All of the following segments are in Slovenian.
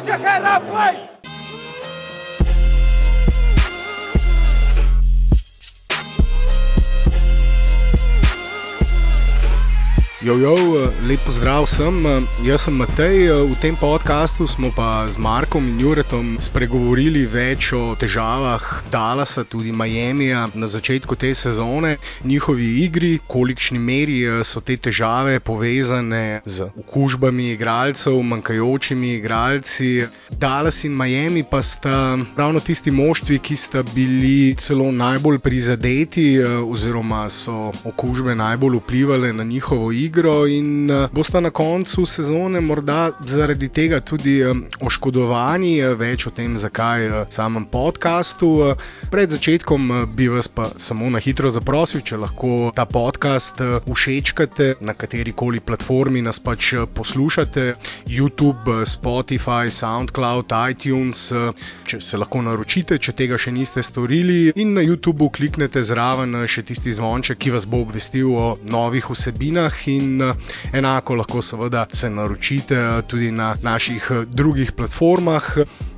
Mucha carapaz. Jojo, lepo zdrav vsem, jaz sem Matej. V tem podkastu smo pa z Markom in Juretom spregovorili več o težavah Dallasa, tudi Miamija na začetku te sezone, njihovi igri, kolikšni meri so te težave povezane z okužbami igralcev, manjkajočimi igralci. Dallas in Miami pa sta ravno tisti moštvi, ki sta bili celo najbolj prizadeti, oziroma so okužbe najbolj vplivali na njihovo igro igro in uh, bosta na koncu sezone morda zaradi tega tudi um, oškodovani. Več o tem, zakaj v samem podkastu. Pred začetkom bi vas pa samo na hitro zaprosil, če lahko ta podcast všečkate na kateri koli platformi nas pač poslušate, YouTube, Spotify, SoundCloud, iTunes, če se lahko naročite, če tega še niste storili, in na YouTubu kliknete zraven še tisti zvonček, ki vas bo obvestil o novih vsebinah. In in eh, enako lahko seveda se naročite eh, tudi na naših eh, drugih platformah.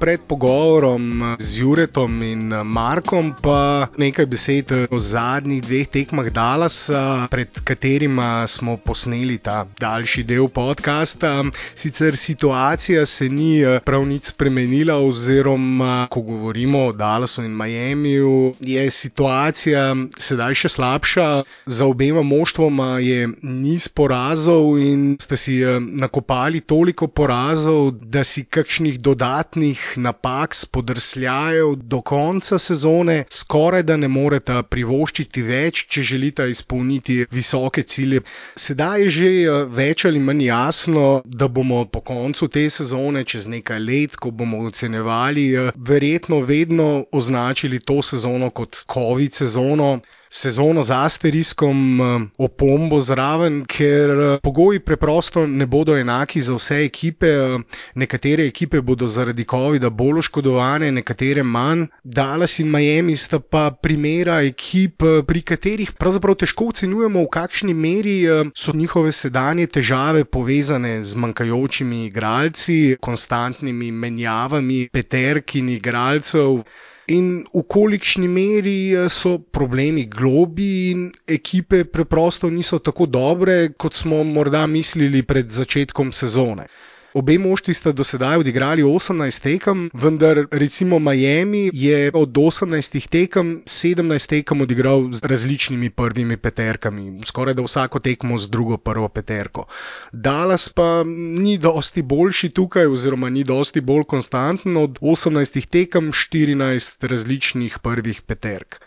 Pred pogovorom z Juretom in Markom pa nekaj besed o zadnjih dveh tekmah Dallasa, pred katerima smo posneli ta daljši del podcasta. Sicer situacija se ni prav nič spremenila, oziroma ko govorimo o Dallasu in Miamiju, je situacija sedaj še slabša. Za obema moštvoma je niz porazov in ste si eh, nakopali toliko porazov, da si kakšnih dodatnih napak, spodrsljajev do konca sezone skoraj da ne morete privoščiti več, če želite izpolniti visoke cilje. Sedaj je že eh, več ali manj jasno, da bomo po koncu te sezone, čez nekaj let, ko bomo ocenjevali, eh, verjetno vedno označili to sezono kot COVID sezono sezono z asteriskom, eh, opombo zraven, ker eh, pogoji preprosto ne bodo enaki za vse ekipe. Eh, nekatere ekipe bodo zaradi COVID-a bolj oškodovane, nekatere manj. Dallas in Miami sta pa primera ekip, pri katerih pravzaprav težko ocenjujemo, v kakšni meri so njihove sedanje težave povezane z manjkajočimi igralci, konstantnimi menjavami peterkin igralcev in v kolikšni meri eh, so problemi globi in ekipe preprosto niso tako dobre, kot smo morda mislili pred začetkom sezone. Obe moštvi sta do sedaj odigrali 18 tekem, vendar recimo Miami je od 18 tekem 17 tekem odigral z različnimi prvimi peterkami, skoraj da vsako tekmo z drugo prvo peterko. Dallas pa ni dosti boljši tukaj, oziroma ni dosti bolj konstanten od 18 tekem 14 različnih prvih peterk.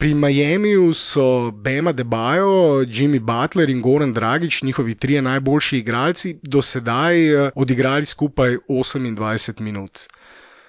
Pri Miamiju so Bema Debajo, Jimmy Butler in Goran Dragič, njihovi trije najboljši igralci, do sedaj eh, odigrali skupaj 28 minut.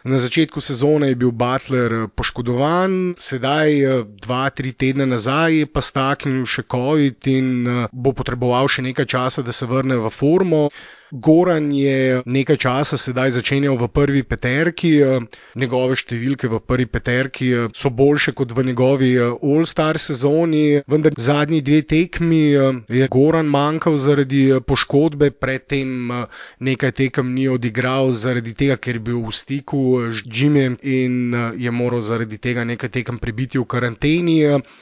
Na začetku sezone je bil Butler eh, poškodovan, sedaj, eh, dva, tri tedne nazaj, je pa staknil še COVID in bo potreboval še nekaj časa, da se vrne v formo. Goran je nekaj časa sedaj začenjal v prvi peterki, eh, njegove številke v prvi peterki eh, so boljše kot v njegovi eh, All-Star sezoni, vendar zadnji dve tekmi je Goran manjkal zaradi poškodbe, predtem nekaj tekem ni odigral zaradi tega, ker je bil v stiku z Jimmyjem in je moral zaradi tega nekaj tekem prebiti v karanteni.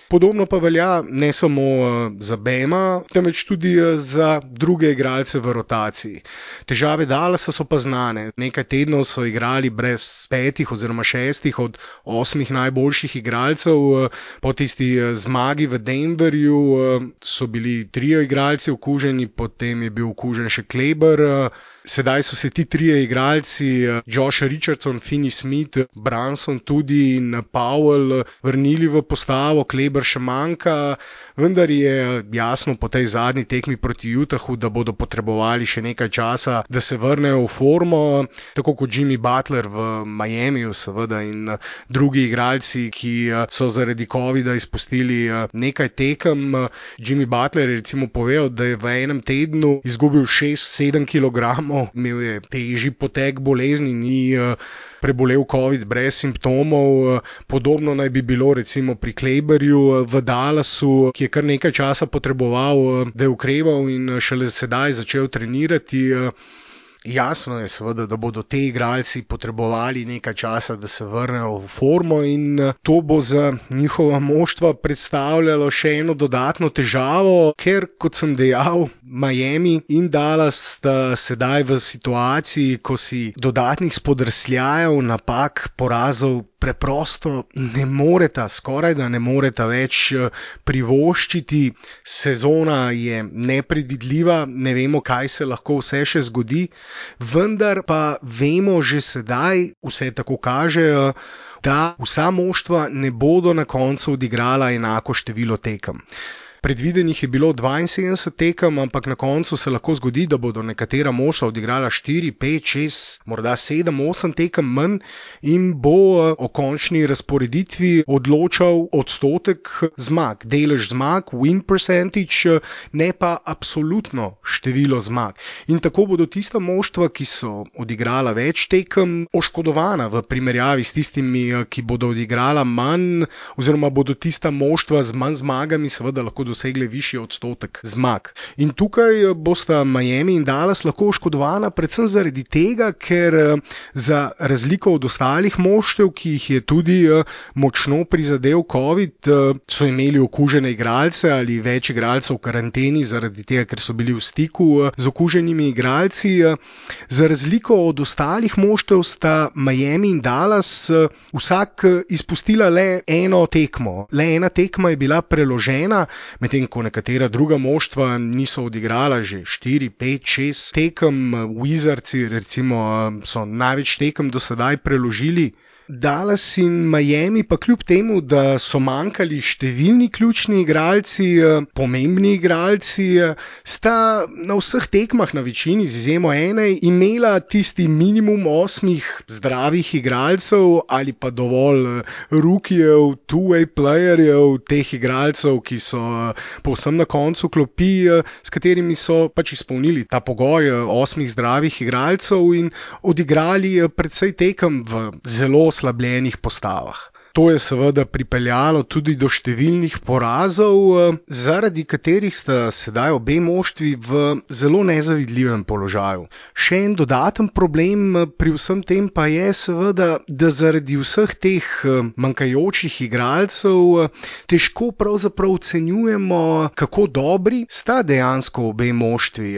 Podobno pa velja ne samo za Bema, temveč tudi za druge igralce v rotaciji. Težave Dallasa so pa znane. Nekaj tednov so igrali brez petih oziroma šestih od osmih najboljših igralcev. Po tisti eh, zmagi v Denverju eh, so bili trije igralci okuženi, potem je bil okužen še Kleber. Sedaj so se ti trije igralci, eh, Josh Richardson, Finney Smith, Branson tudi in Powell, vrnili v postavo, Kleber še manjka, vendar je jasno po tej zadnji tekmi proti Utahu, da bodo potrebovali še nekaj časa, da se vrnejo v formo, tako kot Jimmy Butler v Miamiju, seveda, in eh, drugi igralci, ki eh, so zaradi COVID-a izpustili nekaj tekem. Jimmy Butler je recimo povedal, da je v enem tednu izgubil 6-7 kg imel je težji potek bolezni, ni uh, prebolel COVID brez simptomov. Uh, podobno naj bi bilo recimo pri Kleberju uh, v Dallasu, ki je kar nekaj časa potreboval, uh, da je ukreval in šele sedaj začel trenirati. Jasno je, seveda, da bodo te igralci potrebovali nekaj časa, da se vrnejo v formo, in to bo za njihova moštva predstavljalo še eno dodatno težavo, ker, kot sem dejal, Miami in Dallas sta sedaj v situaciji, ko si dodatnih spodrsljajev, napak, porazov preprosto ne moreta, skoraj da ne moreta več privoščiti. Sezona je nepredvidljiva, ne vemo, kaj se lahko vse še zgodi, vendar pa vemo že sedaj, vse tako kažejo. Da vsa moštva ne bodo na koncu odigrala enako število tekem. Predvidenih je bilo 72 tekem, ampak na koncu se lahko zgodi, da bodo nekatera moštva odigrala 4, 5, 6, morda 7, 8 tekem manj in bo o končni razporeditvi odločal odstotek zmag, delež zmag, win percentage, ne pa absolutno število zmag. In tako bodo tista moštva, ki so odigrala več tekem, oškodovana v primerjavi s tistimi, ki bodo odigrala manj, oziroma bodo tista moštva z manj zmagami seveda lahko dosegle višji odstotek zmag. In tukaj bosta Miami in Dallas lahko oškodovana predvsem zaradi tega, ker za razliko od ostalih moštev, ki jih je tudi močno prizadel COVID, so imeli okužene igralce ali več igralcev v karanteni, zaradi tega, ker so bili v stiku z okuženimi igralci. Za razliko od ostalih moštev sta Miami in Dallas vsak izpustila le eno tekmo. Le ena tekma je bila preložena, medtem ko nekatera druga moštva niso odigrala že 4, 5, 6 tekem, Wizardsi recimo so največ tekem do sedaj preložili. Dallas in Miami, pa kljub temu, da so manjkali številni ključni igralci, pomembni igralci, sta na vseh tekmah, na večini, z izjemo ene, imela tisti minimum osmih zdravih igralcev ali pa dovolj rukijev, two-way playerjev, teh igralcev, ki so povsem na koncu klopi, s katerimi so pač izpolnili ta pogoj osmih zdravih igralcev in odigrali precej tekem v zelo oslabljenih postavah. To je seveda pripeljalo tudi do številnih porazov, zaradi katerih sta sedaj obe moštvi v zelo nezavidljivem položaju. Še en dodaten problem pri vsem tem pa je seveda, da zaradi vseh teh manjkajočih igralcev težko pravzaprav ocenjujemo, kako dobri sta dejansko obe moštvi,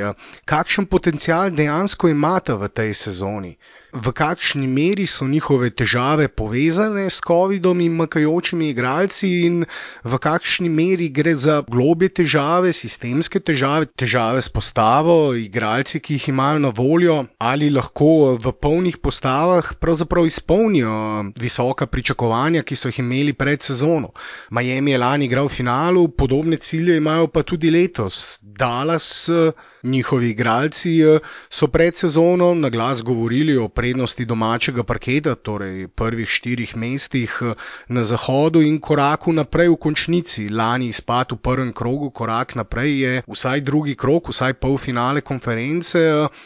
kakšen potencial dejansko imata v tej sezoni. V kakšni meri so njihove težave povezane s COVID-om in manjkajočimi igralci, in v kakšni meri gre za globlje težave, sistemske težave, težave s postavo, igralci, ki jih imajo na voljo, ali lahko v polnih postavah pravzaprav izpolnijo visoka pričakovanja, ki so jih imeli pred sezono. Miami je lani igral v finalu, podobne cilje imajo pa tudi letos. Dallas, njihovi igralci so pred sezono na glas govorili o prednosti domačega parketa, torej prvih štirih mestih na zahodu in koraku naprej v končnici. Lani izpad v prvem krogu, korak naprej je vsaj drugi krog, vsaj polfinale konference.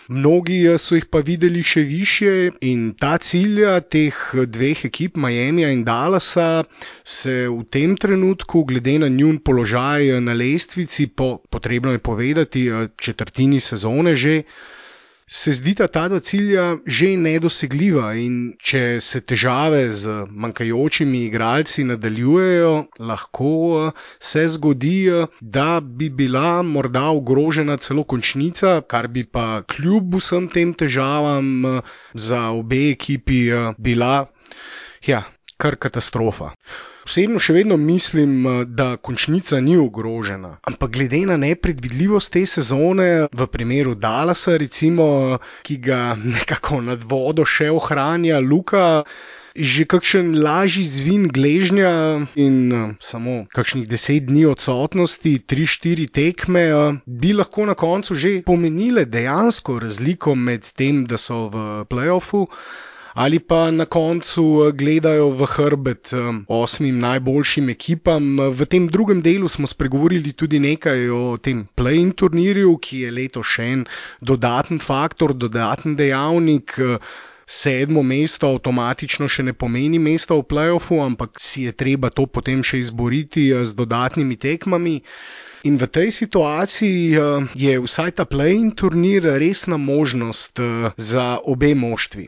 Mnogi so jih pa videli še višje in ta cilj teh dveh ekip, Miami in Dallasa, se v tem trenutku, glede na njun položaj na lestvici, po, potrebno je povedati, četrtini sezone že. Se zdita ta dva cilja že nedosegljiva, in če se težave z manjkajočimi igralci nadaljujejo, lahko se zgodi, da bi bila morda ogrožena celo končnica, kar bi pa kljub vsem tem težavam za obe ekipi bila, ja, kar katastrofa. Osebno še vedno mislim, da končnica ni ogrožena, ampak glede na nepredvidljivost te sezone, v primeru Dallasa, recimo, ki ga nekako nad vodo še ohranja Luka. Že kakšen lažji zvin gležnja in samo kakšnih deset dni odsotnosti, tri, štiri tekme, bi lahko na koncu že pomenile dejansko razliko med tem, da so v playoffu ali pa na koncu gledajo v hrbet osmim najboljšim ekipam. V tem drugem delu smo spregovorili tudi nekaj o tem play-in turnirju, ki je letos še en dodaten faktor, dodaten dejavnik. Sedmo mesto avtomatično še ne pomeni mesta v playoffu, ampak si je treba to potem še izboriti z dodatnimi tekmami. In v tej situaciji je vsaj ta play-in turnir resna možnost za obe moštvi.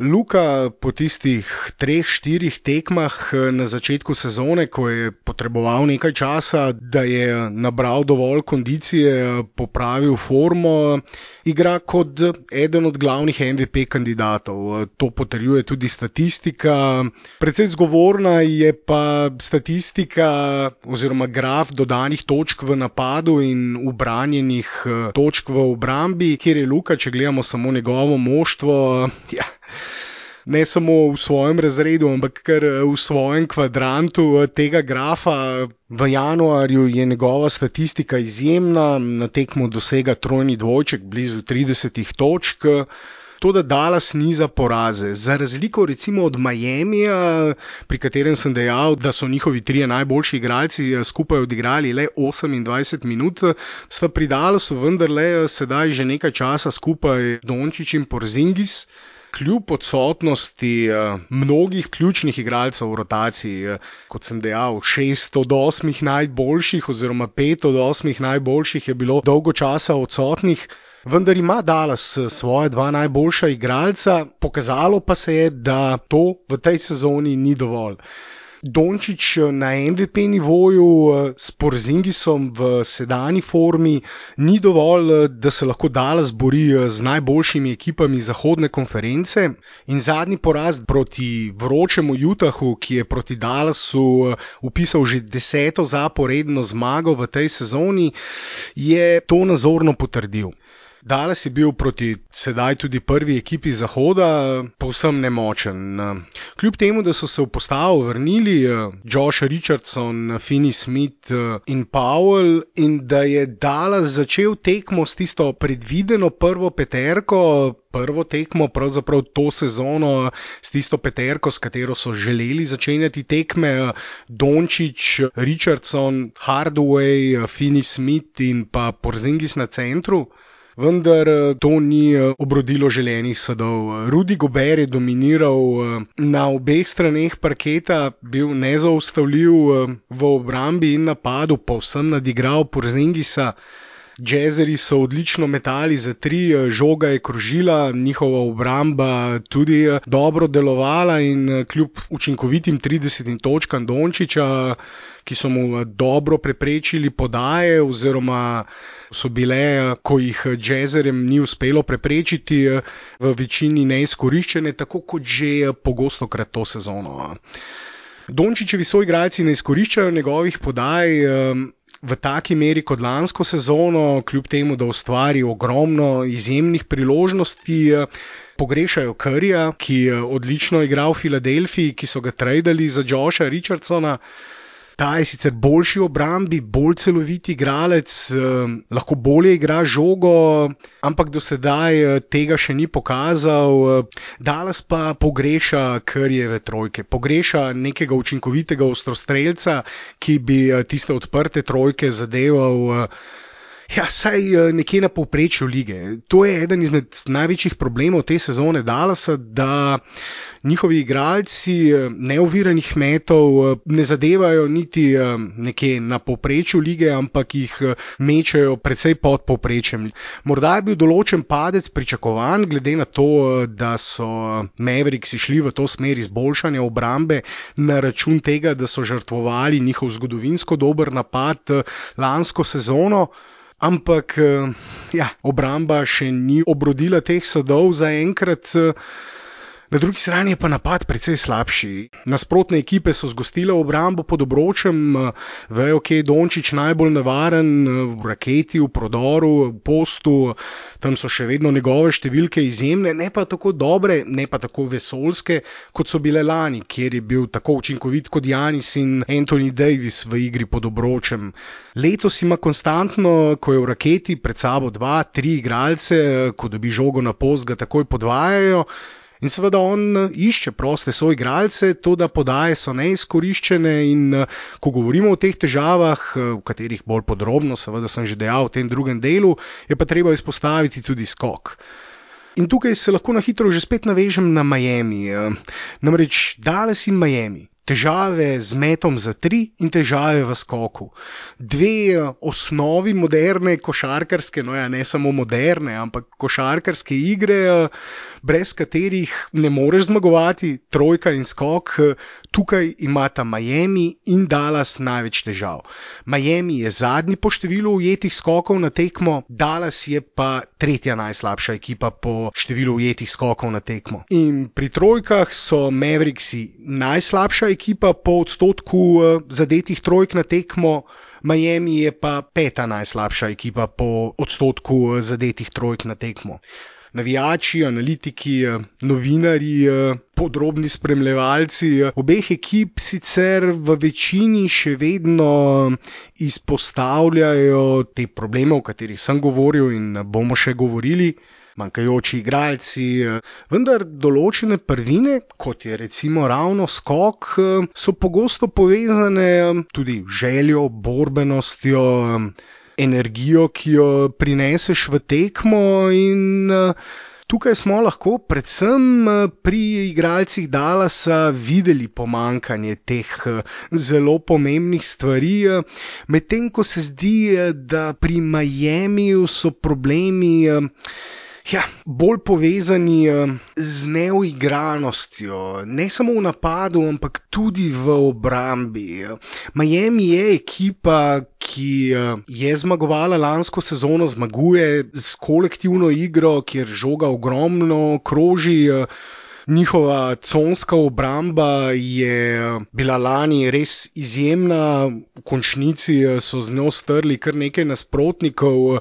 Luka po tistih treh, štirih tekmah eh, na začetku sezone, ko je potreboval nekaj časa, da je nabral dovolj kondicije, popravil formo, igra kot eden od glavnih MVP kandidatov. To potrjuje tudi statistika. Predvsej zgovorna je pa statistika oziroma graf dodanih točk v napadu in ubranjenih eh, točk v obrambi, kjer je Luka, če gledamo samo njegovo moštvo. Ja, ne samo v svojem razredu, ampak kar eh, v svojem kvadrantu eh, tega grafa. V januarju je njegova statistika izjemna, na tekmo dosega trojni dvojček, blizu 30 točk. To, da Dallas niza poraze, za razliko recimo od Miamija, pri katerem sem dejal, da so njihovi trije najboljši igralci eh, skupaj odigrali le 28 minut, sta pri Dallasu vendarle sedaj že nekaj časa skupaj Dončić in Porzingis kljub odsotnosti uh, mnogih ključnih igralcev v rotaciji, uh, kot sem dejal, šest od osmih najboljših, oziroma pet od osmih najboljših je bilo dolgo časa odsotnih. Vendar ima Dallas eh, svoje dva najboljša igralca, pokazalo pa se je, da to v tej sezoni ni dovolj. Dončić eh, na MVP nivoju eh, s Porzingisom v sedanji formi ni dovolj, eh, da se lahko Dallas bori z najboljšimi ekipami zahodne konference. In zadnji poraz proti vročemu Utahu, ki je proti Dallasu upisal že deseto zaporedno zmago v tej sezoni, je to nazorno potrdil. Dallas je bil proti sedaj tudi prvi ekipi Zahoda povsem nemočen. Kljub temu, da so se v postavo vrnili Josh Richardson, Finney Smith in Powell in da je Dallas začel tekmo s tisto predvideno prvo peterko, prvo tekmo pravzaprav to sezono s tisto peterko, s katero so želeli začenjati tekme, Dončić, Richardson, Hardaway, Finney Smith in pa Porzingis na centru vendar eh, to ni eh, obrodilo želenih sadov. Rudi Gober je dominiral eh, na obeh straneh parketa, bil nezaustavljiv v obrambi in napadu, povsem nadigral Porzingisa. Jazzeri so odlično metali za tri, žoga je krožila, njihova obramba tudi dobro delovala in kljub učinkovitim 30 točkam Dončiča, ki so mu dobro preprečili podaje oziroma so bile, ko jih jazzerjem ni uspelo preprečiti, v večini neizkoriščene, tako kot že pogosto krat to sezono. Dončičevi soigralci ne izkoriščajo njegovih podaj. V taki meri kot lansko sezono, kljub temu, da ustvari ogromno izjemnih priložnosti, pogrešajo Krija, ki je odlično igral v Filadelfiji, ki so ga tradali za Josha Richardsona. Ta je sicer boljši v obrambi, bolj celovit igralec, eh, lahko bolje igra žogo, ampak do sedaj eh, tega še ni pokazal. Eh, Dallas pa pogreša krjeve trojke, pogreša nekega učinkovitega ostrostrelca, ki bi tiste odprte trojke zadeval. Ja, saj eh, nekje na povprečju lige. To je eden izmed največjih problemov te sezone Dallasa, da njihovi igralci eh, neoviranih metov eh, ne zadevajo niti nekje na povprečju lige, ampak jih mečajo precej pod povprečjem. Morda je bil določen padec pričakovan, glede na to, da so Mavericks šli v to smer izboljšanja obrambe na račun tega, da so žrtvovali njihov zgodovinsko dober napad lansko sezono. Ampak eh, ja, obramba še ni obrodila teh sadov zaenkrat. Eh, Na drugi strani je pa napad precej slabši. Nasprotne ekipe so zgostile obrambo pod obročem, vejo, kje je Dončić najbolj nevaren, v raketi, v prodoru, v postu, tam so še vedno njegove številke izjemne, ne pa tako dobre, ne pa tako vesolske, kot so bile lani, kjer je bil tako učinkovit kot Janis in Anthony Davis v igri pod obročem. Letos ima konstantno, ko je v raketi pred sabo dva, tri igralce, ko dobi žogo na post, ga takoj podvajajo. In seveda on eh, išče proste svoje igralce, to da podaje so neizkoriščene. In eh, ko govorimo o teh težavah, v eh, katerih bolj podrobno, seveda sem že dejal v tem drugem delu, je pa treba izpostaviti tudi skok. In tukaj se lahko na hitro že spet navežem na Miami. Namreč Dallas in Miami. težave z metom za tri in težave v skoku. Dve osnovi moderne košarkarske, no ja, ne samo moderne, ampak košarkarske igre, brez katerih ne moreš zmagovati, trojka in skok. Eh, tukaj imata Miami in Dallas največ težav. Miami je zadnji po številu ujetih skokov na tekmo, Dallas je pa tretja najslabša ekipa po številu ujetih skokov na tekmo. In pri trojkah so Mavericksi najslabša ekipa ekipa po odstotku eh, zadetih trojk na tekmo, Miami je pa peta najslabša ekipa po odstotku eh, zadetih trojk na tekmo. Navijači, analitiki, eh, novinari, podrobni spremljevalci obeh ekip sicer v večini še vedno izpostavljajo te probleme, o katerih sem govoril in bomo še govorili manjkajoči igralci, eh, vendar določene prvine, kot je recimo ravno skok, eh, so pogosto povezane eh, tudi z željo, borbenostjo, energijo, ki jo prineseš v tekmo in Tukaj smo lahko predvsem pri igralcih Dallasa videli pomankanje teh zelo pomembnih stvari, medtem ko se zdi, da pri Miamiju so problemi ja, bolj povezani eh, z neuigranostjo, ne samo v napadu, ampak tudi v obrambi. Miami je ekipa, ki eh, je zmagovala lansko sezono, zmaguje z kolektivno igro, kjer žoga ogromno kroži. Eh, njihova conska obramba je bila lani res izjemna, v končnici so z njo strli kar nekaj nasprotnikov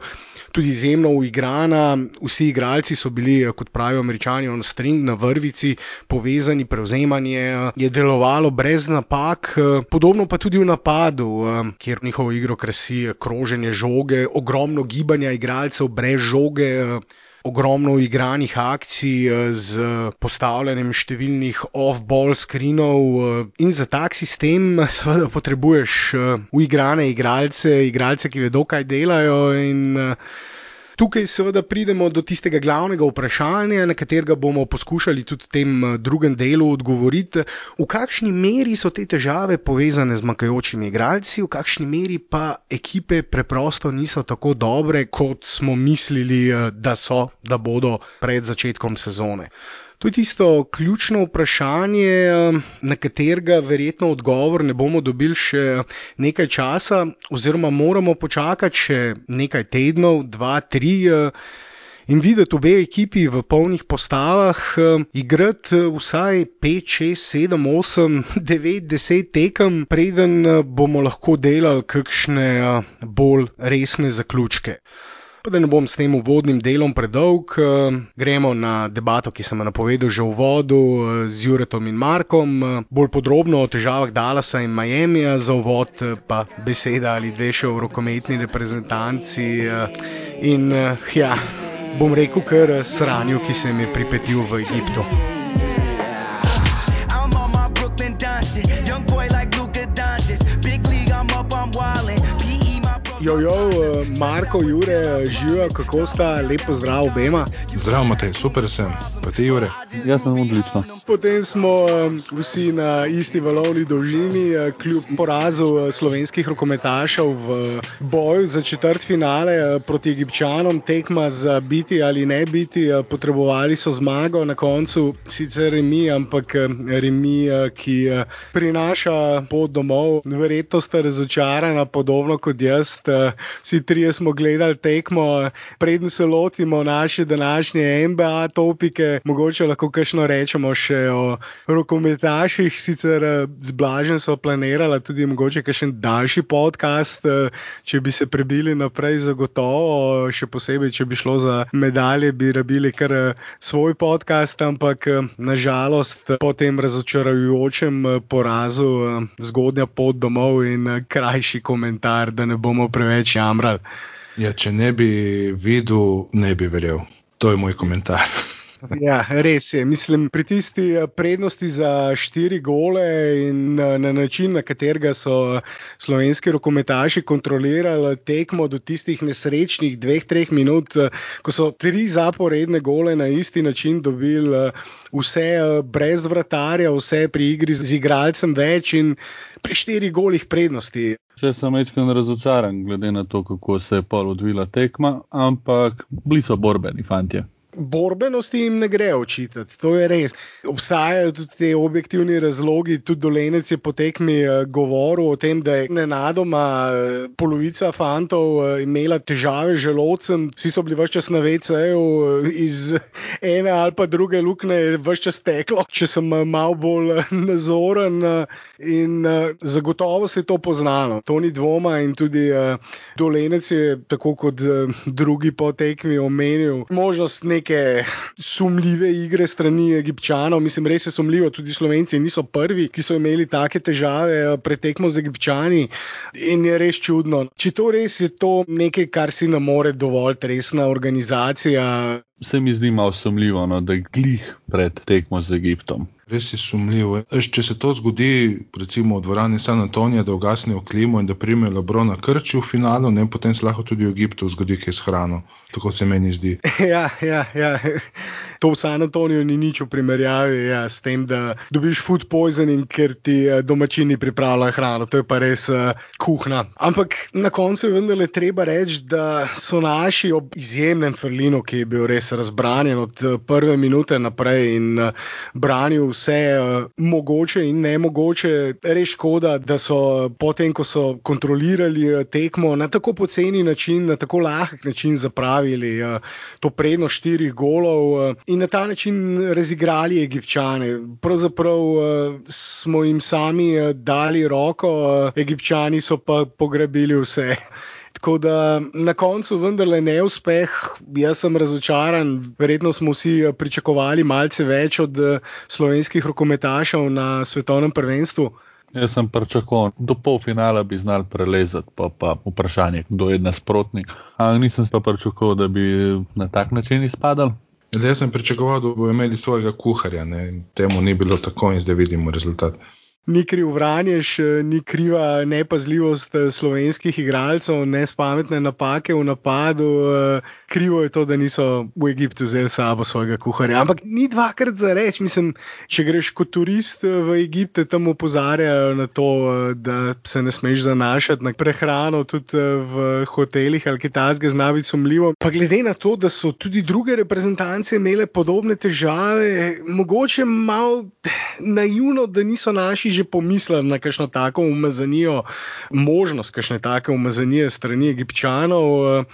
tudi izjemno uigrana. Vsi igralci so bili, kot pravijo američani, on string na vrvici, povezani, prevzemanje je delovalo brez napak. Podobno pa tudi v napadu, kjer njihovo igro krasi kroženje žoge, ogromno gibanja igralcev brez žoge ogromno igranih akcij eh, z postavljanjem številnih off-ball screenov eh, in za tak sistem seveda potrebuješ eh, uigrane igralce, igralce, ki vedo, kaj delajo in Tukaj seveda pridemo do tistega glavnega vprašanja, na katerega bomo poskušali tudi v tem eh, drugem delu odgovoriti. V kakšni meri so te težave povezane z makajočimi igralci, v kakšni meri pa ekipe preprosto niso tako dobre, kot smo mislili, eh, da so, da bodo pred začetkom sezone. To je tisto ključno vprašanje, na katerega verjetno odgovor ne bomo dobili še nekaj časa, oziroma moramo počakati še nekaj tednov, dva, tri. In videti obe ekipi v polnih postavah, igrati vsaj 5, 6, 7, 8, 9, 10 tekem, preden bomo lahko delali kakšne bolj resne zaključke. Pa da ne bom s tem uvodnim delom predolg, eh, gremo na debato, ki sem jo napovedal že v uvodu eh, z Juretom in Markom, eh, bolj podrobno o težavah Dallasa in Miamija, za uvod pa beseda ali dve še o rokometni reprezentanci. In ja, bom rekel, kar sranju, ki se mi je pripetil v Egiptu. Jojo, eh, Marko, Jure, živijo, kako sta, lepo zdrav obema. Zdravo, Matej, super sem, pa ti, Jure. Jaz sem odlično. Potem smo um, vsi na isti valovni dolžini, uh, kljub porazu uh, slovenskih rokometašev v boju za četrt finale uh, proti Egipčanom, tekma za biti ali ne biti, potrebovali so zmago, na koncu sicer remi, ampak uh, remi, ki prinaša pot domov. Verjetno ste razočarani, podobno kot jaz. Vsi trije smo gledali tekmo, preden se lotimo naše današnje MBA topike, mogoče lahko kakšno rečemo še o rokometaših, sicer eh, z Blažen so planirali tudi mogoče kakšen daljši podcast, eh, če bi se prebili naprej, zagotovo, še posebej, če bi šlo za medalje, bi rabili kar eh, svoj podcast, ampak nažalost po tem razočarajočem porazu zgodnja pot domov in krajši komentar, da ne bomo preveč jamrali. Ja, če ne bi videl, ne bi verjel. To je moj komentar. Ja, res je. Mislim, pri tisti eh, prednosti za štiri gole in na, na način, na katerega so slovenski rokometaši kontrolirali tekmo do tistih nesrečnih dveh, treh minut, eh, ko so tri zaporedne gole na isti način dobili, eh, vse brez vratarja, vse pri igri z igralcem več in pri štirih golih prednosti. Če sem večkrat razočaran, glede na to, kako se je pol odvila tekma, ampak bili so borbeni fanti. Borbenosti jim ne gre očitati, to je res. Obstajajo tudi ti objektivni razlogi, tudi Dolenec je potekmi uh, govoril o tem, da je nenadoma uh, polovica fantov uh, imela težave z želodcem, vsi so bili vse čas na VC-ju, iz ene ali pa druge luknje je vse čas teklo. Če sem malo bolj nazoren in zagotovo se je to poznalo, to ni dvoma in tudi Dolenec je, tako kot drugi potekmi, omenil možnost nekaj neke sumljive igre strani Egipčanov. Mislim, res je sumljivo, tudi Slovenci niso prvi, ki so imeli take težave eh, pretekmo z Egipčani in je res čudno. Če to res je to nekaj, kar si ne more dovolj resna organizacija. Se mi zdi malo sumljivo, no, da je glih pred tekmo z Egiptom. Res je sumljivo. Če se to zgodi, recimo v dvorani San Antonija, da ugasnejo klimo in da primejo Lebrona Krči v finalu, ne, potem se lahko tudi v Egiptu zgodi kaj s hrano. Tako se meni zdi. Ja, ja, ja. To v San Antoniju ni nič v primerjavi ja, s tem, da dobiš food poisoning, ker ti eh, domačini pripravljajo hrano. To je pa res uh, kuhna. Ampak na koncu je vendarle treba reči, da so naši ob izjemnem Ferlinu, ki je bil res razbranjen od eh, prve minute naprej in branil vse uh, mogoče in nemogoče. Res škoda, da so potem, ko so kontrolirali uh, tekmo na tako poceni način, na tako lahek način zapravili uh, to prednost štirih golov. Uh, in na ta način razigrali Egipčane. Pravzaprav uh, smo jim sami uh, dali roko, uh, Egipčani so pa pograbili vse. Tako da na koncu vendarle neuspeh, jaz sem razočaran, verjetno smo vsi pričakovali malce več od slovenskih rokometašev na svetovnem prvenstvu. Jaz sem pričakoval, do polfinala bi znal prelezati, pa, pa vprašanje, kdo je nasprotnik. Ampak nisem pa pričakoval, da bi na tak način izpadal. Jaz sem pričakoval, da bodo imeli svojega kuharja, ne? temu ni bilo tako in zdaj vidimo rezultat ni kriv Vranješ, ni kriva nepazljivost eh, slovenskih igralcev, ne spametne napake v napadu. Eh, krivo je to, da niso v Egiptu vzeli sabo svojega kuharja. Ampak ni dvakrat za reči. Mislim, če greš kot turist eh, v Egipt, tam opozarjajo na to, da se ne smeš zanašati na prehrano, tudi v hotelih ali kaj takega, zna biti sumljivo. Pa glede na to, da so tudi druge reprezentance imele podobne težave, mogoče malo naivno, da niso naši že pomislili na kakšno tako umazanijo, možnost kakšne take umazanije strani egipčanov.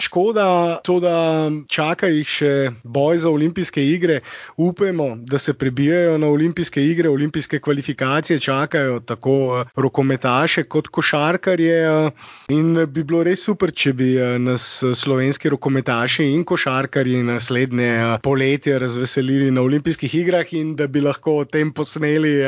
Škoda, to, da čaka jih še boj za olimpijske igre. Upamo, da se prebijajo na olimpijske igre, olimpijske kvalifikacije, čakajo tako eh, rokometaše kot košarkarje. Eh, in bi bilo res super, če bi eh, nas slovenski rokometaši in košarkarji naslednje poletje razveselili na olimpijskih igrah in da bi lahko o tem posneli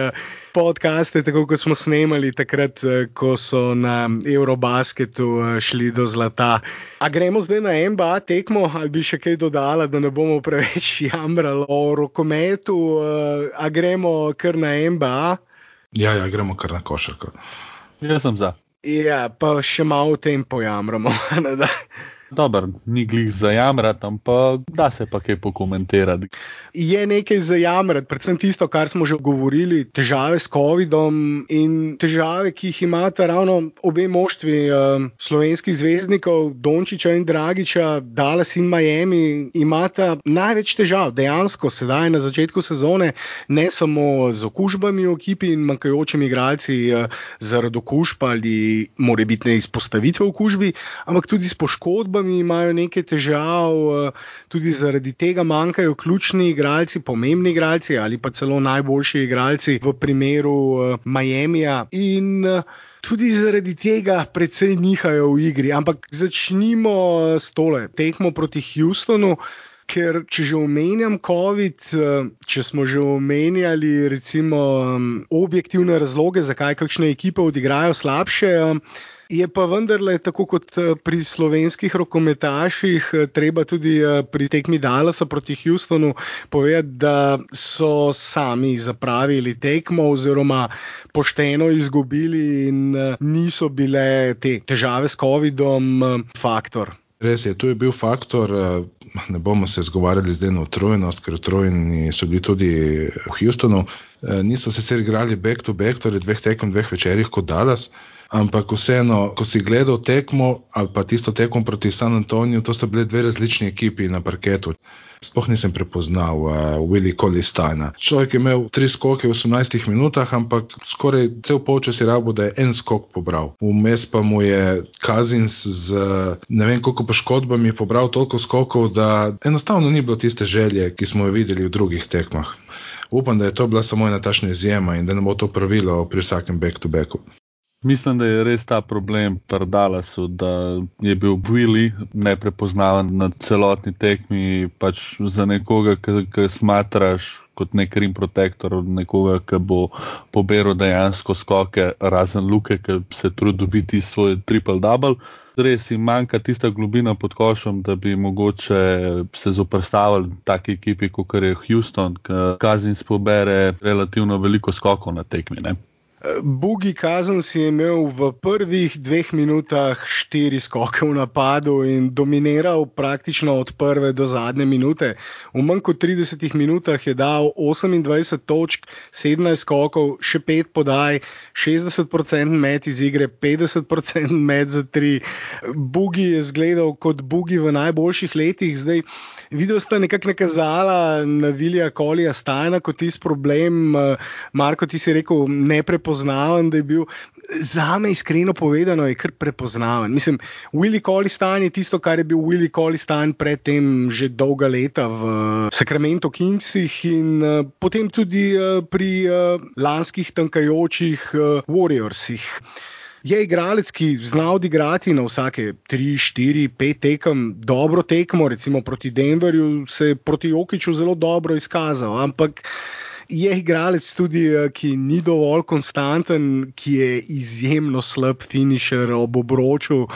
podkaste, tako kot smo snemali takrat, ko so na Eurobasketu šli do zlata. A gremo zdaj na MBA tekmo, ali bi še kaj dodala, da ne bomo preveč jamrali o rokometu, uh, a gremo kar na MBA? Ja, ja, gremo kar na košarko. Jaz sem za. Ja, pa še malo o tem pojamramo. Dobro, ni glih za jamrati, ampak da se pa kaj pokomentirati. Je nekaj za jamrati, predvsem tisto, kar smo že govorili, težave s COVID-om in težave, ki jih imata ravno obe moštvi uh, slovenskih zvezdnikov, Dončiča in Dragiča, Dallas in Miami, imata največ težav, dejansko sedaj na začetku sezone, ne samo z okužbami v ekipi in manjkajočimi igralci uh, zaradi okužb ali morebitne izpostavitve okužbi, ampak tudi s poškodbami imajo nekaj težav, uh, tudi zaradi tega manjkajo ključni igralci pomembni igralci ali pa celo najboljši igralci v primeru uh, Miamija. In uh, tudi zaradi tega precej nihajo v igri. Ampak začnimo s tole tekmo proti Houstonu. Ker, če že omenjam COVID, eh, če smo že omenjali recimo, objektivne razloge, zakaj kakšne ekipe odigrajo slabše, Je pa vendarle, tako kot eh, pri slovenskih rokometaših, eh, treba tudi eh, pri tekmi Dallasa proti Houstonu povedati, da so sami zapravili tekmo oziroma pošteno izgubili in niso bile te težave s COVID-om faktor. Res je, tu je bil faktor, ne bomo se zgovarjali zdaj na utrujenost, ker utrujeni so bili tudi v Houstonu. Niso se sicer igrali back to back, torej dveh tekem, dveh večerjih kot Dallas ampak vseeno, ko si gledal tekmo ali pa tisto tekmo proti San Antoniju, to sta bile dve različni ekipi na parketu. Sploh nisem prepoznal uh, Willy Colistana. Človek je imel tri skoke v 18 minutah, ampak skoraj cel polčas je rabo, da je en skok pobral. Vmes pa mu je Kazins z ne vem koliko poškodbami pobral toliko skokov, da enostavno ni bilo tiste želje, ki smo jo videli v drugih tekmah. Upam, da je to bila samo ena tašna izjema in da ne bo to pravilo pri vsakem back-to-backu. Mislim, da je res ta problem pri Dallasu, da je bil Willy neprepoznaven na celotni tekmi. Pač za nekoga, ki smatraš kot nek rim protektor, nekoga, ki bo poberal dejansko skoke, razen Luke, ki se trudi dobiti svoj triple-double. Res jim manjka tista globina pod košem, da bi mogoče se zoprstavili taki ekipi, kot je Houston, ki kazni spobere relativno veliko skokov na tekmi. Ne? Bugi Kazen si je imel v prvih dveh minutah štiri skoke v napadu in dominiral praktično od prve do zadnje minute. V manj kot 30 minutah je dal 28 točk, 17 skokov, še 5 podaj, 60% met iz igre, 50% met za 3. Bugi je zgledal kot Bugi v najboljših letih. Zdaj, Video sta nekako nakazala na Vilija Kolija Stajna kot tisti problem, eh, Marko, ti si rekel, neprepoznaven, da je bil. Za me, iskreno povedano, je kar prepoznaven. Mislim, Willy Kolistan je tisto, kar je bil Willy Kolistan predtem že dolga leta v Sacramento Kingsih in uh, potem tudi pri lanskih tankajočih Warriorsih je igralec, ki zna odigrati na vsake 3, 4, 5 tekem, dobro tekmo, recimo proti Denverju, se je proti Okiču zelo dobro izkazal. Ampak je igralec tudi, eh, ki ni dovolj konstanten, ki je izjemno slab finisher ob obroču.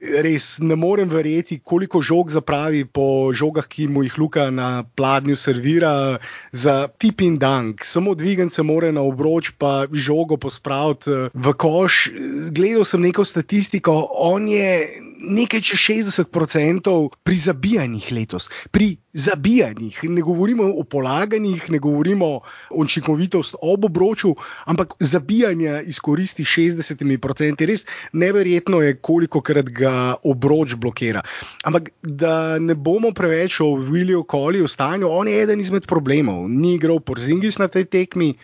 Res ne morem verjeti, koliko žog zapravi po žogah, ki mu jih Luka na pladnju servira za tip in dank. Samo dvigen se more na obroč, pa žogo pospraviti eh, v koš. Gledal sem neko statistiko, on je nekaj čez 60% pri zabijanjih letos. Pri zabijanjih, ne govorimo o polaganjih, ne govorimo o učinkovitosti ob obroču, ampak zabijanja izkoristi 60%. Res neverjetno je, koliko krat ga obroč blokira. Ampak da ne bomo preveč o Williju Koliju stanju, on je eden izmed problemov. Ni igral Porzingis na tej tekmi.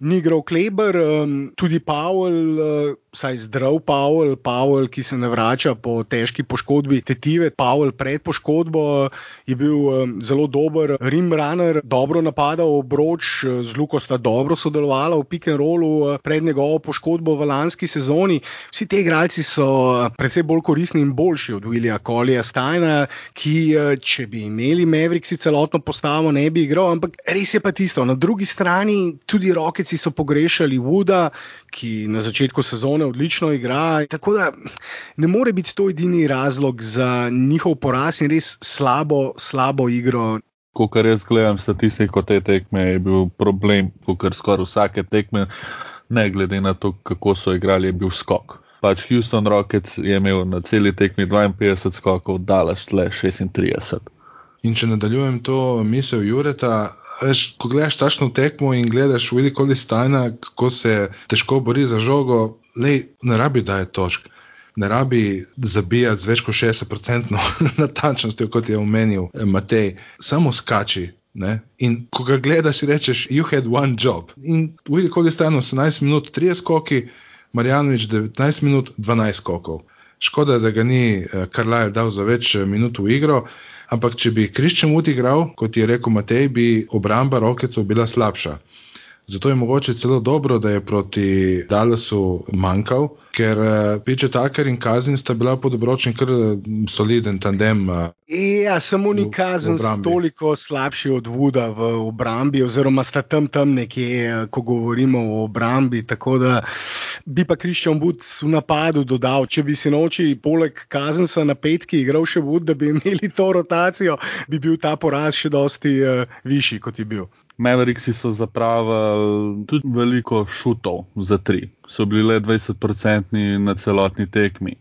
Ni igral Kleber, um, tudi Pavel, uh, saj zdrav Pavel, Pavel, ki se ne vrača po težki poškodbi tetive. Pavel pred poškodbo je bil um, zelo dober, Rim Runner, dobro napadal obroč, z Luko sta dobro sodelovala v pick and rollu uh, pred njegovo poškodbo v lanski sezoni. Vsi ti igralci so uh, predvsej bolj koristni in boljši od Willija Kolija Steina, ki, uh, če bi imeli Mavericksi celotno postavo, ne bi igral, ampak res je pa tisto. Na drugi strani tudi Rokeci so pogrešali Wooda, ki na začetku sezone odlično igra. Tako da ne more biti to edini razlog za njihov poraz in res slabo, slabo igro. Ko kar jaz gledam statistiko te tekme, je bil problem, ker skoraj vsake tekme, ne glede na to, kako so igrali, je bil skok. Pač Houston Rockets je imel na celi tekmi 52 skokov, Dallas le 36. In če nadaljujem to misel Jureta, veš, ko gledaš tašno tekmo in gledaš veliko listajna, kako se težko bori za žogo, lej, ne rabi da je točk. Ne rabi zabijati z več kot 60% natančnostjo, kot je omenil eh, Matej, samo skači. Ne? In ko ga gledaš, rečeš, you had one job. In vidi, koliko je stano 18 minut, 3 skoki, Marjanovič 19 minut, 12 skokov. Škoda, da ga ni Karlajl eh, dal za več eh, minut v igro. Ampak, če bi Kriščem udigral, kot je rekel Matej, bi obramba Rokecov bila slabša. Zato je mogoče celo dobro, da je proti Dallasu manjkal, ker Piče Taker in Kazin sta bila pod obročem kar soliden tandem. Ja, samo ni Kazin toliko slabši od Vuda v obrambi, oziroma sta tam tam nekje, ko govorimo o obrambi. Tako da Bi pa Kriščan Bud v napadu dodal, če bi si noči poleg kazensa na petki igral še Bud, da bi imeli to rotacijo, bi bil ta poraz še dosti uh, višji, kot je bil. Mavericksi so zapravili tudi veliko šutov za tri, so bili le 20% na celotni tekmi.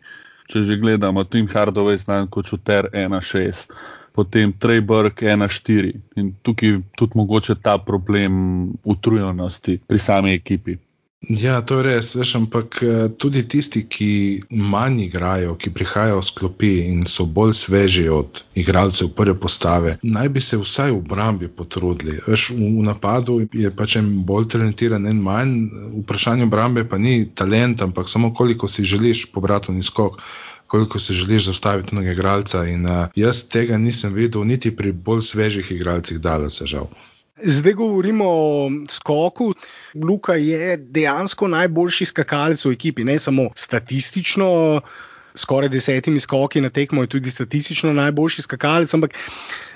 Če že gledamo, Tim Hardaway znan kot šuter 1-6, potem Treyburg 1-4 in tukaj tudi mogoče ta problem utrujenosti pri sami ekipi. Ja, to je res, veš, ampak eh, tudi tisti, ki manj igrajo, ki prihajajo z klopi in so bolj sveži od igralcev prve postave, naj bi se vsaj v obrambi potrudili. Veš, v napadu je pač en bolj talentiran, en manj, vprašanje obrambe pa ni talent, ampak samo koliko si želiš pobrati v skok. Koliko si želiš zastaviti nekega igralca, in uh, jaz tega nisem videl, niti pri bolj svežih igralcih, da se žal. Zdaj govorimo o skoku. Luka je dejansko najboljši skakalec v ekipi, ne samo statistično, skoraj desetimi skoki na tekmo je tudi statistično najboljši skakalec, ampak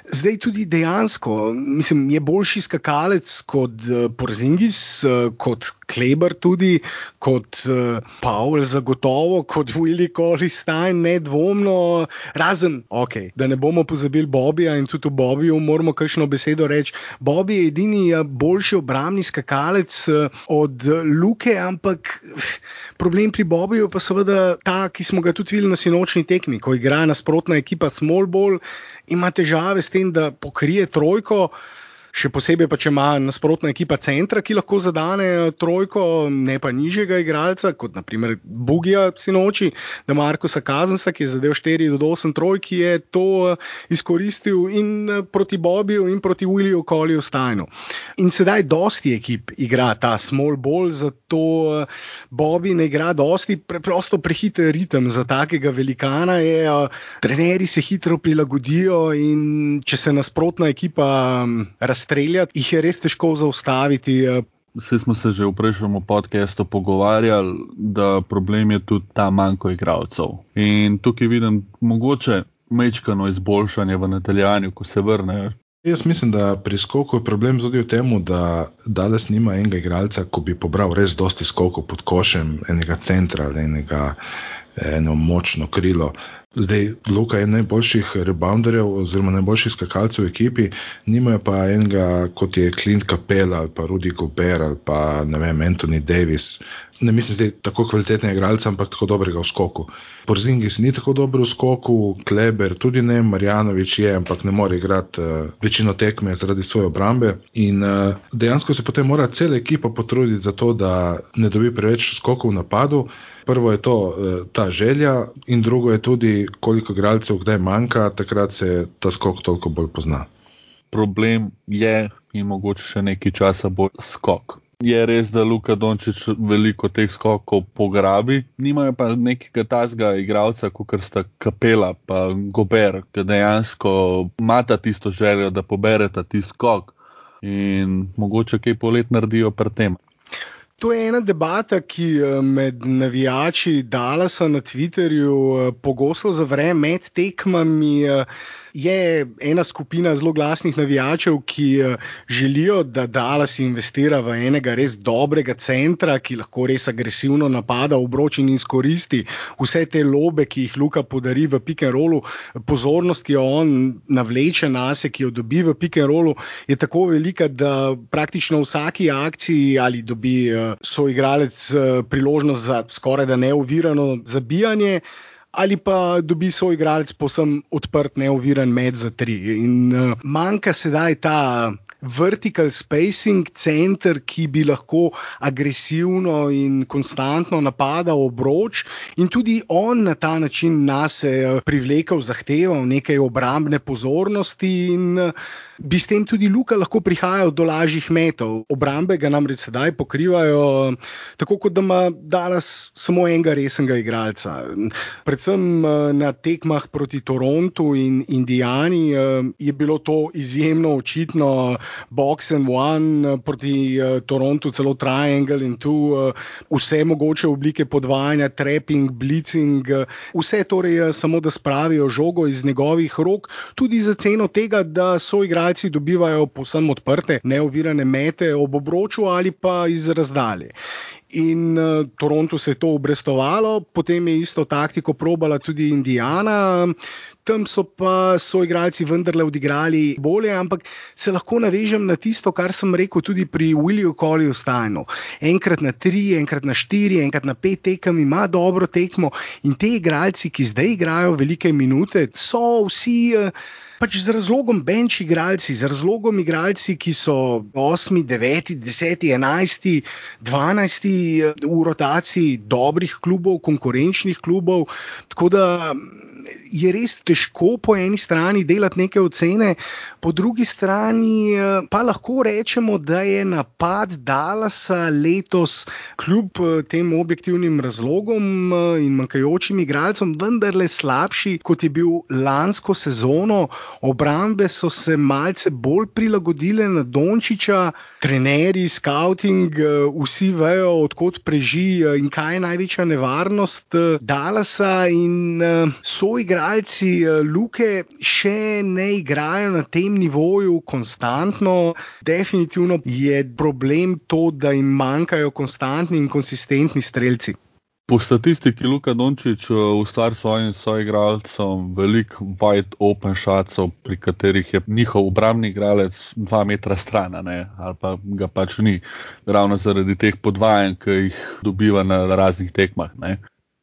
zdaj tudi dejansko, mislim, je boljši skakalec kot uh, Porzingis, uh, kot Kleber, tudi kot uh, Pavel, zagotovo, kot Willy Kolistajn, nedvomno, razen, okay, da ne bomo pozabili Bobija in tudi Bobiju moramo kakšno besedo reči. Bobi je edini boljši obrambni skakalec od Luke, ampak. Problem pri Bobiju pa seveda ta, ki smo ga tudi videli na sinočni tekmi, ko igra nasprotna ekipa Small Ball, ima težave s tem, da pokrije trojko. Še posebej pa, če ima nasprotna ekipa centra, ki lahko zadane trojko, ne pa nižjega igralca, kot naprimer Bugija sinoči, da Markoša Kazensa, ki je zadev 4 do 8 trojki, je to eh, izkoristil in eh, proti Bobiju in proti Williju Koliju Stajnu. In sedaj dosti ekip igra ta small ball, zato eh, Bobi ne igra dosti, preprosto prehiter ritem za takega velikana je, trenerji se hitro prilagodijo in če se nasprotna ekipa razvija, streljati, jih je res težko zaustaviti. Vsi smo se že v prejšnjem podkastu pogovarjali, da problem je tudi ta manjko igralcev. In tukaj vidim mogoče mečkano izboljšanje v nadaljevanju, ko se vrnejo. Jaz mislim, da pri skoku je problem tudi v tem, da danes nima enega igralca, ko bi pobral res dosti skokov pod košem, enega centra ali enega, eno močno krilo. Zdaj, Luka je najboljših rebounderjev, oziroma najboljših skakalcev v ekipi, nimajo pa enega kot je Clint Capella ali pa Rudy Gobert ali pa ne vem, Anthony Davis. Ne mislim, da je tako kvaliteten igralec, ampak tako dobrega v skoku. Porzingis ni tako dober v skoku, Kleber tudi ne, Marjanovič je, ampak ne more igrati uh, večino tekme zaradi svoje obrambe. In uh, dejansko se potem mora cela ekipa potruditi za to, da ne dobi preveč skokov v napadu. Prvo je to uh, ta želja, in drugo je tudi koliko igralcev kdaj manjka, takrat se ta skok toliko bolj pozna. Problem je in mogoče še nekaj časa bo skok. Je res, da Luka Dončić veliko teh skokov pograbi, nimajo pa nekega tazga igralca, kot sta Kapela in Gober, ki dejansko imata tisto željo, da pobereta ti skok in mogoče kaj polet naredijo pri tem. To je ena debata, ki eh, med navijači Dalasa na Twitterju eh, pogosto zavre med tekmami. Je ena skupina zelo glasnih navijačev, ki eh, želijo, da Dallas investira v enega res dobrega centra, ki lahko res agresivno napada v broč in izkoristi vse te lobe, ki jih Luka podari v pick and rollu. Pozornost, ki jo on navleče na sebe, ki jo dobi v pick and rollu, je tako velika, da praktično v vsaki akciji ali dobi eh, soigralec eh, priložnost za skoraj da neuvirano zabijanje ali pa dobi svoj igralec posem odprt, neoviran med za tri. In uh, manjka sedaj ta vertical spacing center, ki bi lahko agresivno in konstantno napadal obroč, in tudi on na ta način nas je eh, privlekel, zahteval nekaj obrambne pozornosti. In, uh, bi s tem tudi Luka lahko prihajal do lažjih metov. Obrambe ga namreč sedaj pokrivajo, tako kot da ima danes samo enega resnega igralca. Predvsem eh, na tekmah proti Torontu in Indijani eh, je bilo to izjemno očitno, box and one eh, proti Torontu, celo triangle in tu vse mogoče oblike podvajanja, trapping, blitzing, vse torej samo da spravijo žogo iz njegovih rok, tudi za ceno tega, da so igrali igralci dobivajo povsem odprte, neovirane mete ob obroču ali pa iz razdalje. In uh, Toronto se je to obrestovalo, potem je isto taktiko probala tudi Indijana. Tam so pa soigralci vendarle odigrali bolje, ampak se lahko navežem na tisto, kar sem rekel tudi pri Williju Colliju Steinu. Enkrat na tri, enkrat na štiri, enkrat na pet tekem ima dobro tekmo in te igralci, ki zdaj igrajo velike minute, so vsi. Uh, pač z razlogom bench igralci, z razlogom igralci, ki so 8, 9, 10, 11, 12 v rotaciji dobrih klubov, konkurenčnih klubov. Tako da je res težko po eni strani delati neke ocene, po drugi strani eh, pa lahko rečemo, da je napad Dallasa letos, kljub eh, tem objektivnim razlogom eh, in manjkajočim igralcem, vendarle slabši, kot je bil lansko sezono. Obrambe so se malce bolj prilagodile na Dončiča, trenerji, scouting, vsi vejo, odkot preži in kaj je največja nevarnost Dallasa in so igralci eh, Luke še ne igrajo na tem nivoju konstantno. Definitivno je problem to, da jim manjkajo konstantni in konsistentni streljci. Po statistiki Luka Dončić eh, ustvari svojim soigralcem veliko wide open šacov, pri katerih je njihov obrambni igralec dva metra stran, ali pa ga pač ni, ravno zaradi teh podvajanj, ki jih dobiva na raznih tekmah. Ne.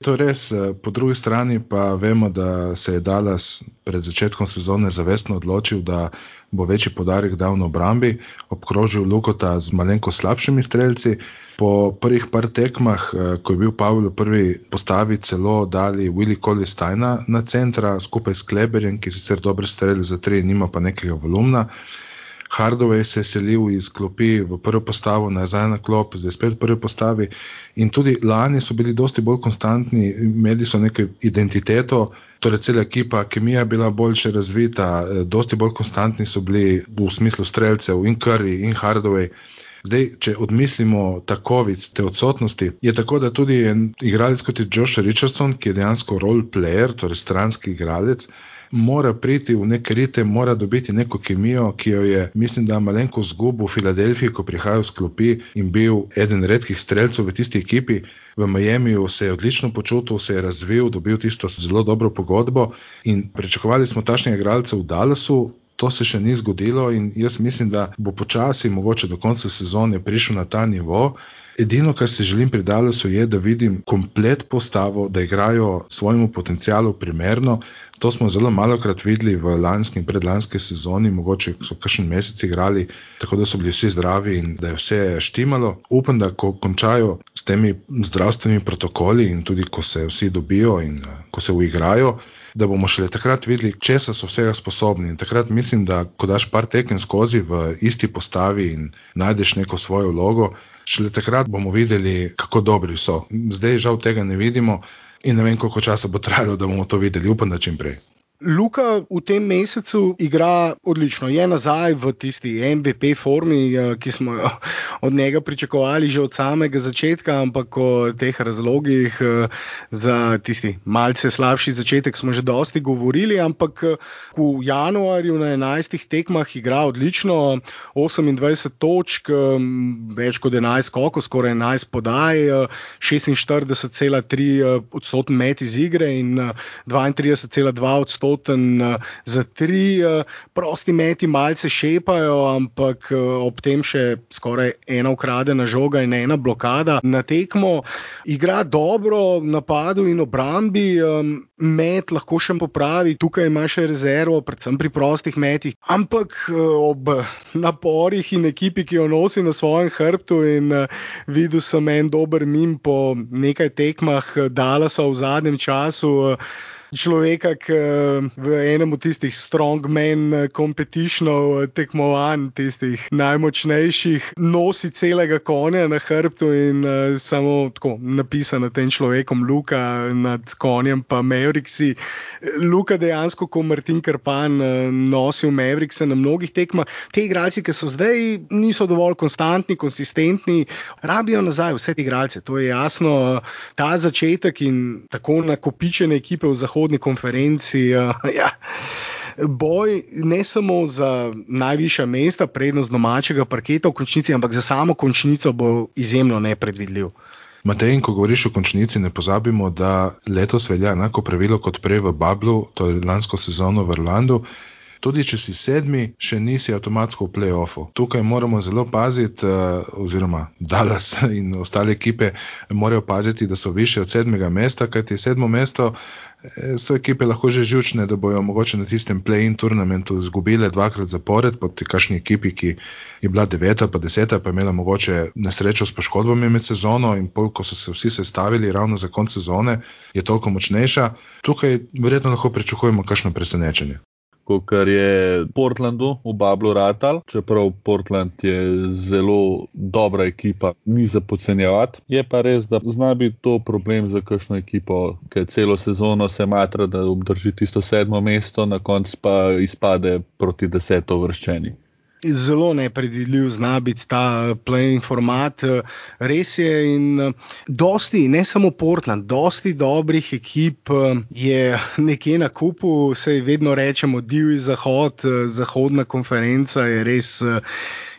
To je res, eh, po drugi strani pa vemo, da se je Dallas pred začetkom sezone zavestno odločil, da bo večji podarek dal na obrambi, obkrožil Lukota z malenko slabšimi streljci. Po prvih par tekmah, eh, ko je bil Pavel v prvi postavi, celo dali Willy Collie Steina na centra skupaj s Kleberjem, ki sicer dobro strelja za tri, nima pa nekega volumna. Hardware se je selil iz klopi v prvo postavo, nazaj na klop, zdaj spet v prvi postavi. In tudi lani so bili dosti bolj konstantni, imeli so neko identiteto, torej cela ekipa, kemija je bila boljše razvita, eh, dosti bolj konstantni so bili v smislu streljcev in Curry in Hardware. Zdaj, če odmislimo ta COVID, te odsotnosti, je tako, da tudi en igralec kot je Josh Richardson, ki je dejansko role player, torej stranski igralec, mora priti v neke rite, mora dobiti neko kemijo, ki jo je, mislim, da malenko zgubil v Filadelfiji, ko prihaja v sklopi in bil eden redkih streljcev v tisti ekipi. V Miamiju se je odlično počutil, se je razvil, dobil tisto zelo dobro pogodbo in pričakovali smo tašnega igralca v Dallasu. To se še ni zgodilo, in jaz mislim, da bo počasi, mogoče do konca sezone, prišel na ta nivo, Edino, kar si želim pri Dallasu, je, da vidim komplet postavo, da igrajo svojemu potencialu primerno. To smo zelo malo krat videli v lanski in predlanski sezoni, mogoče so kakšen mesec igrali, tako da so bili vsi zdravi in da je vse štimalo. Upam, da ko končajo s temi zdravstvenimi protokoli in tudi ko se vsi dobijo in ko se uigrajo, da bomo šele takrat videli, če so vsega sposobni. In takrat mislim, da ko daš par tekem skozi v isti postavi in najdeš neko svojo vlogo, šele takrat bomo videli, kako dobri so. Zdaj žal tega ne vidimo in ne vem, koliko časa bo trajalo, da bomo to videli. Upam, da čim prej. Luka v tem mesecu igra odlično, je nazaj v tisti MVP formi, eh, ki smo jo od njega pričakovali že od samega začetka, ampak o teh razlogih eh, za tisti malce slabši začetek smo že dosti govorili. Ampak eh, v januarju na 11 tekmah igra odlično, 28 točk, več kot 11 skokov, skoraj 11 podaj, 46,3 odstotni met iz igre in 32,2 odstotni odstoten eh, za tri, eh, prosti meti malce šepajo, ampak eh, ob tem še skoraj ena ukradena žoga in ena blokada na tekmo. Igra dobro v napadu in obrambi, met lahko še popravi, tukaj ima še rezervo, predvsem pri prostih metih, ampak ob naporih in ekipi, ki jo nosi na svojem hrbtu in videl sem en dober mim po nekaj tekmah Dalasa v zadnjem času človeka, ki v enem od tistih strongman competitionov, tekmovanj, tistih najmočnejših, nosi celega konja na hrbtu in uh, samo tako napisan na tem človekom, Luka nad konjem, pa Mavriksi. Luka dejansko, kot Martin Krpan, uh, nosil Mavrikse na mnogih tekmah. Te igralci, ki so zdaj, niso dovolj konstantni, konsistentni, rabijo nazaj vse te igralce. To je jasno. Ta začetek in tako nakopičene ekipe v zahodu zahodni konferenci. Uh, ja. Boj ne samo za najvišja mesta, prednost domačega parketa v končnici, ampak za samo končnico bo izjemno nepredvidljiv. Matej, ko govoriš o končnici, ne pozabimo, da letos velja enako pravilo kot prej v Bablu, to je lansko sezono v Irlandu. Tudi če si sedmi, še nisi avtomatsko v playoffu. Tukaj moramo zelo paziti, uh, oziroma Dallas in ostale ekipe morajo paziti, da so više od sedmega mesta, kajti sedmo mesto eh, so ekipe lahko že žučne, da bojo mogoče na tistem play-in turnamentu izgubile dvakrat zapored proti kakšni ekipi, ki je bila deveta, pa deseta, pa imela mogoče nesrečo s poškodbami med sezono in pol, ko so se vsi sestavili ravno za konec sezone, je toliko močnejša. Tukaj verjetno lahko pričakujemo kakšno presenečenje kot je Portlandu v Bablu Ratal, čeprav Portland je zelo dobra ekipa, ni za podcenjevati. Je pa res, da zna biti to problem za kakšno ekipo, ker celo sezono se matra, da obdrži tisto sedmo mesto, na koncu pa izpade proti deseto vrščeni zelo nepredvidljiv zna biti ta playing format. Res je in dosti, ne samo Portland, dosti dobrih ekip je nekje na kupu, se vedno rečemo, divji zahod, zahodna konferenca je res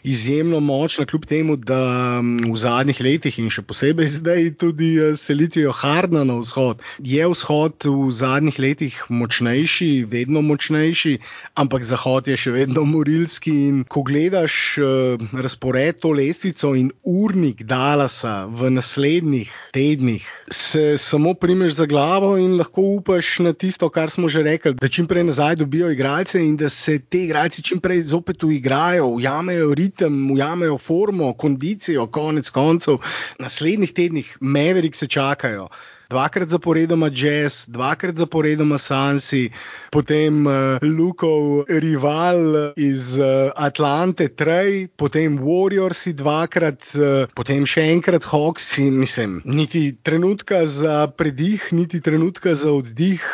izjemno močna, kljub temu, da v zadnjih letih in še posebej zdaj tudi eh, selitvijo Hardna na vzhod, je vzhod v zadnjih letih močnejši, vedno močnejši, ampak zahod je še vedno morilski. In ko gledaš uh, razpored to lestvico in urnik Dalasa v naslednjih tednih, se samo primeš za glavo in lahko upaš na tisto, kar smo že rekli, da čim prej nazaj dobijo igralce in da se ti igralci čim prej zopet uigrajo, ujamejo rit ritem, ujamejo formo, kondicijo, konec koncev. Naslednjih tednih Maverick se čakajo. Dvakrat zaporedoma Jazz, dvakrat zaporedoma Sansi, potem uh, Lukov rival iz uh, Atlante, Trey, potem Warriors, dvakrat, uh, potem še enkrat Hawks. Mislim, niti trenutka za predih, niti trenutka za oddih,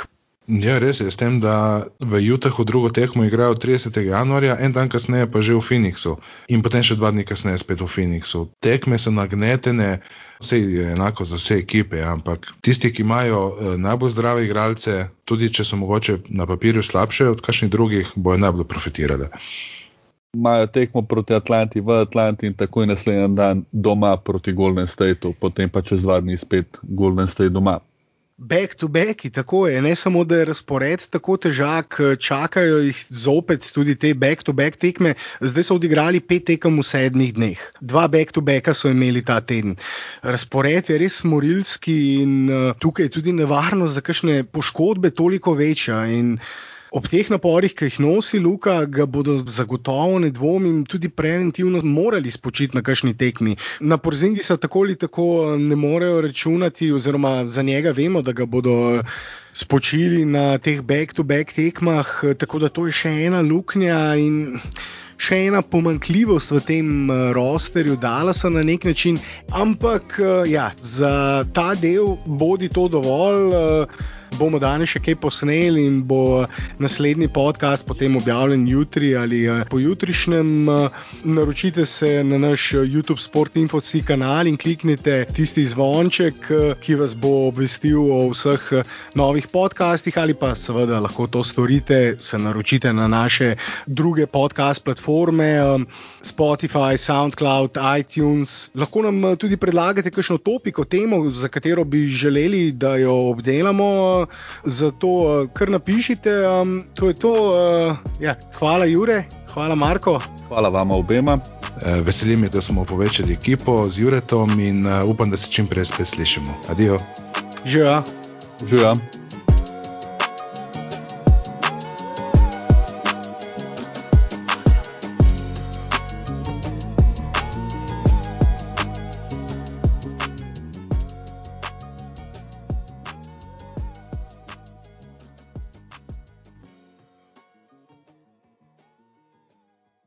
Ja, res je, s tem, da v Utahu drugo tekmo igrajo 30. januarja, en dan kasneje pa že v Phoenixu in potem še dva dni kasneje spet v Phoenixu. Tekme so nagnetene, vse je enako za vse ekipe, ampak tisti, ki imajo eh, najbolj zdrave igralce, tudi če so mogoče na papirju slabše od kakšnih drugih, bojo najbolj profitirali. Imajo tekmo proti Atlanti v Atlanti in takoj naslednji dan doma proti Golden Stateu, potem pa čez dva dni spet Golden State doma. Back to back, tako je. Ne samo, da je razpored tako težak, čakajo jih zopet tudi te back to back tekme. Zdaj so odigrali pet tekem v sedmih dneh. Dva back to backa so imeli ta teden. Razpored je res morilski in uh, tukaj je tudi nevarnost za kakšne poškodbe toliko večja. In, Ob teh naporih, ki jih nosi Luka, ga bodo zagotovo, ne dvomim, tudi preventivno morali spočiti na kakšni tekmi. Na Porzingi se tako ali tako ne morejo računati, oziroma za njega vemo, da ga bodo spočili na teh back-to-back -back tekmah, tako da to je še ena luknja in. Še ena pomankljivost v tem rosterju, dala se na nek način, ampak ja, za ta del bodi to dovolj bomo danes še kaj posneli in bo naslednji podcast potem objavljen jutri ali eh, pojutrišnjem. Eh, naročite se na naš YouTube Sport Infoci kanal in kliknite tisti zvonček, eh, ki vas bo obvestil o vseh novih podcastih, ali pa seveda lahko to storite, se naročite na naše druge podcast platforme, Spotify, SoundCloud, iTunes. Lahko nam tudi predlagate kakšno topiko, temo, za katero bi želeli, da jo obdelamo zato uh, kar napišite. Um, to je to. Uh, ja. Hvala, Jure, hvala, Marko. Hvala vam obema. Eh, Veselim me, da smo povečali ekipo z Juretom in upam, da se čim prej spet slišimo. Adijo. Živijo. Živijo.